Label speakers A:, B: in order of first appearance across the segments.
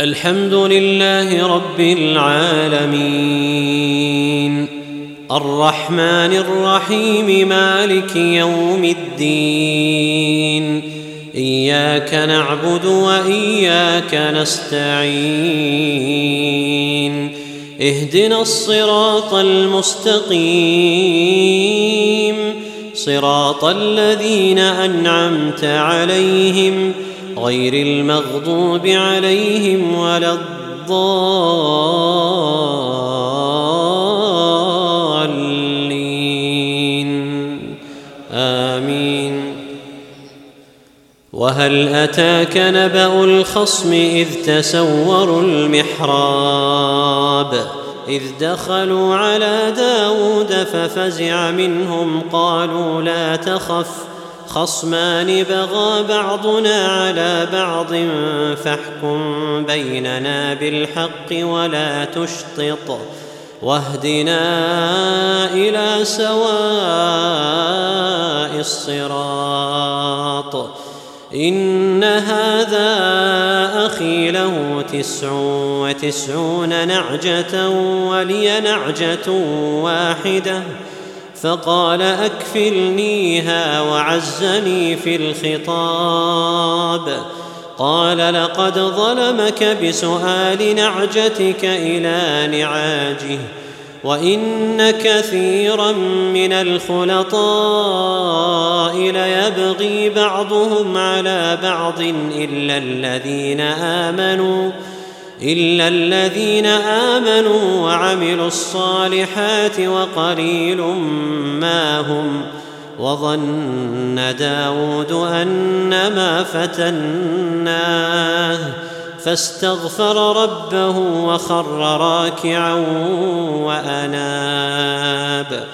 A: الحمد لله رب العالمين. الرحمن الرحيم مالك يوم الدين. إياك نعبد وإياك نستعين. اهدنا الصراط المستقيم. صراط الذين أنعمت عليهم. غير المغضوب عليهم ولا الضالين. آمين. وهل أتاك نبأ الخصم إذ تسوروا المحراب؟ إذ دخلوا على داود ففزع منهم قالوا لا تخف. خصمان بغى بعضنا على بعض فاحكم بيننا بالحق ولا تشطط واهدنا إلى سواء الصراط. إن هذا أخي له تسع وتسعون نعجة ولي نعجة واحدة. فقال أكفلنيها وعزني في الخطاب. قال لقد ظلمك بسؤال نعجتك إلى نعاجه وإن كثيرا من الخلطاء ليبغي بعضهم على بعض إلا الذين آمنوا. إلا الذين آمنوا وعملوا الصالحات وقليل ما هم وظن داود أنما فتناه فاستغفر ربه وخر راكعا وأناب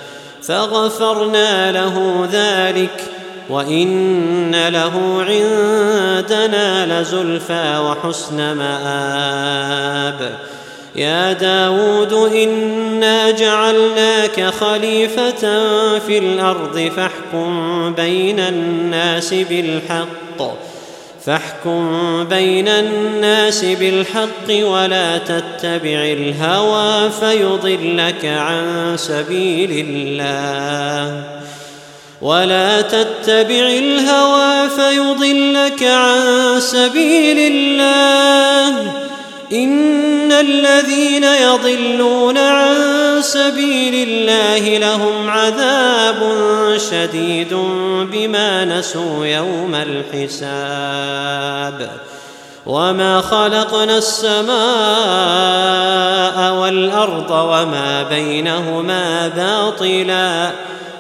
A: فغفرنا له ذلك وان له عندنا لزلفى وحسن مآب. يا داود انا جعلناك خليفه في الأرض فاحكم بين الناس بالحق فاحكم بين الناس بالحق ولا تتبع الهوى فيضلك عن سبيل الله. ولا تتبع الهوى فيضلك عن سبيل الله. إن الذين يضلون عن سبيل الله لهم عذاب شديد بما نسوا يوم الحساب. وما خلقنا السماء والأرض وما بينهما باطلا.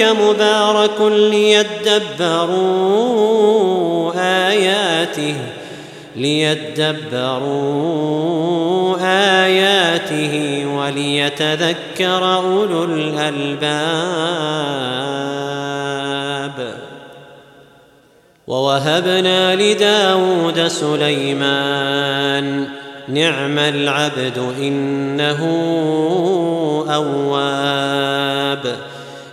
A: اليك مبارك ليدبروا آياته ليدبروا آياته وليتذكر أولو الألباب. ووهبنا لداود سليمان نعم العبد إنه أواب.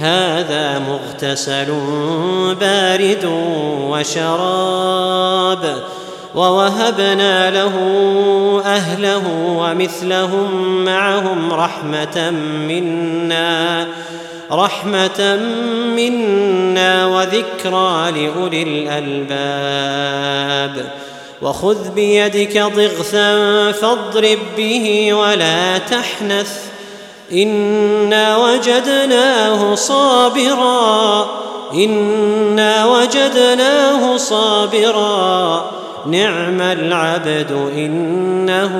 A: هذا مغتسل بارد وشراب ووهبنا له أهله ومثلهم معهم رحمة منا رحمة منا وذكرى لأولي الألباب. وخذ بيدك ضغثا فاضرب به ولا تحنث. انا وجدناه صابرا. انا وجدناه صابرا. نعم العبد انه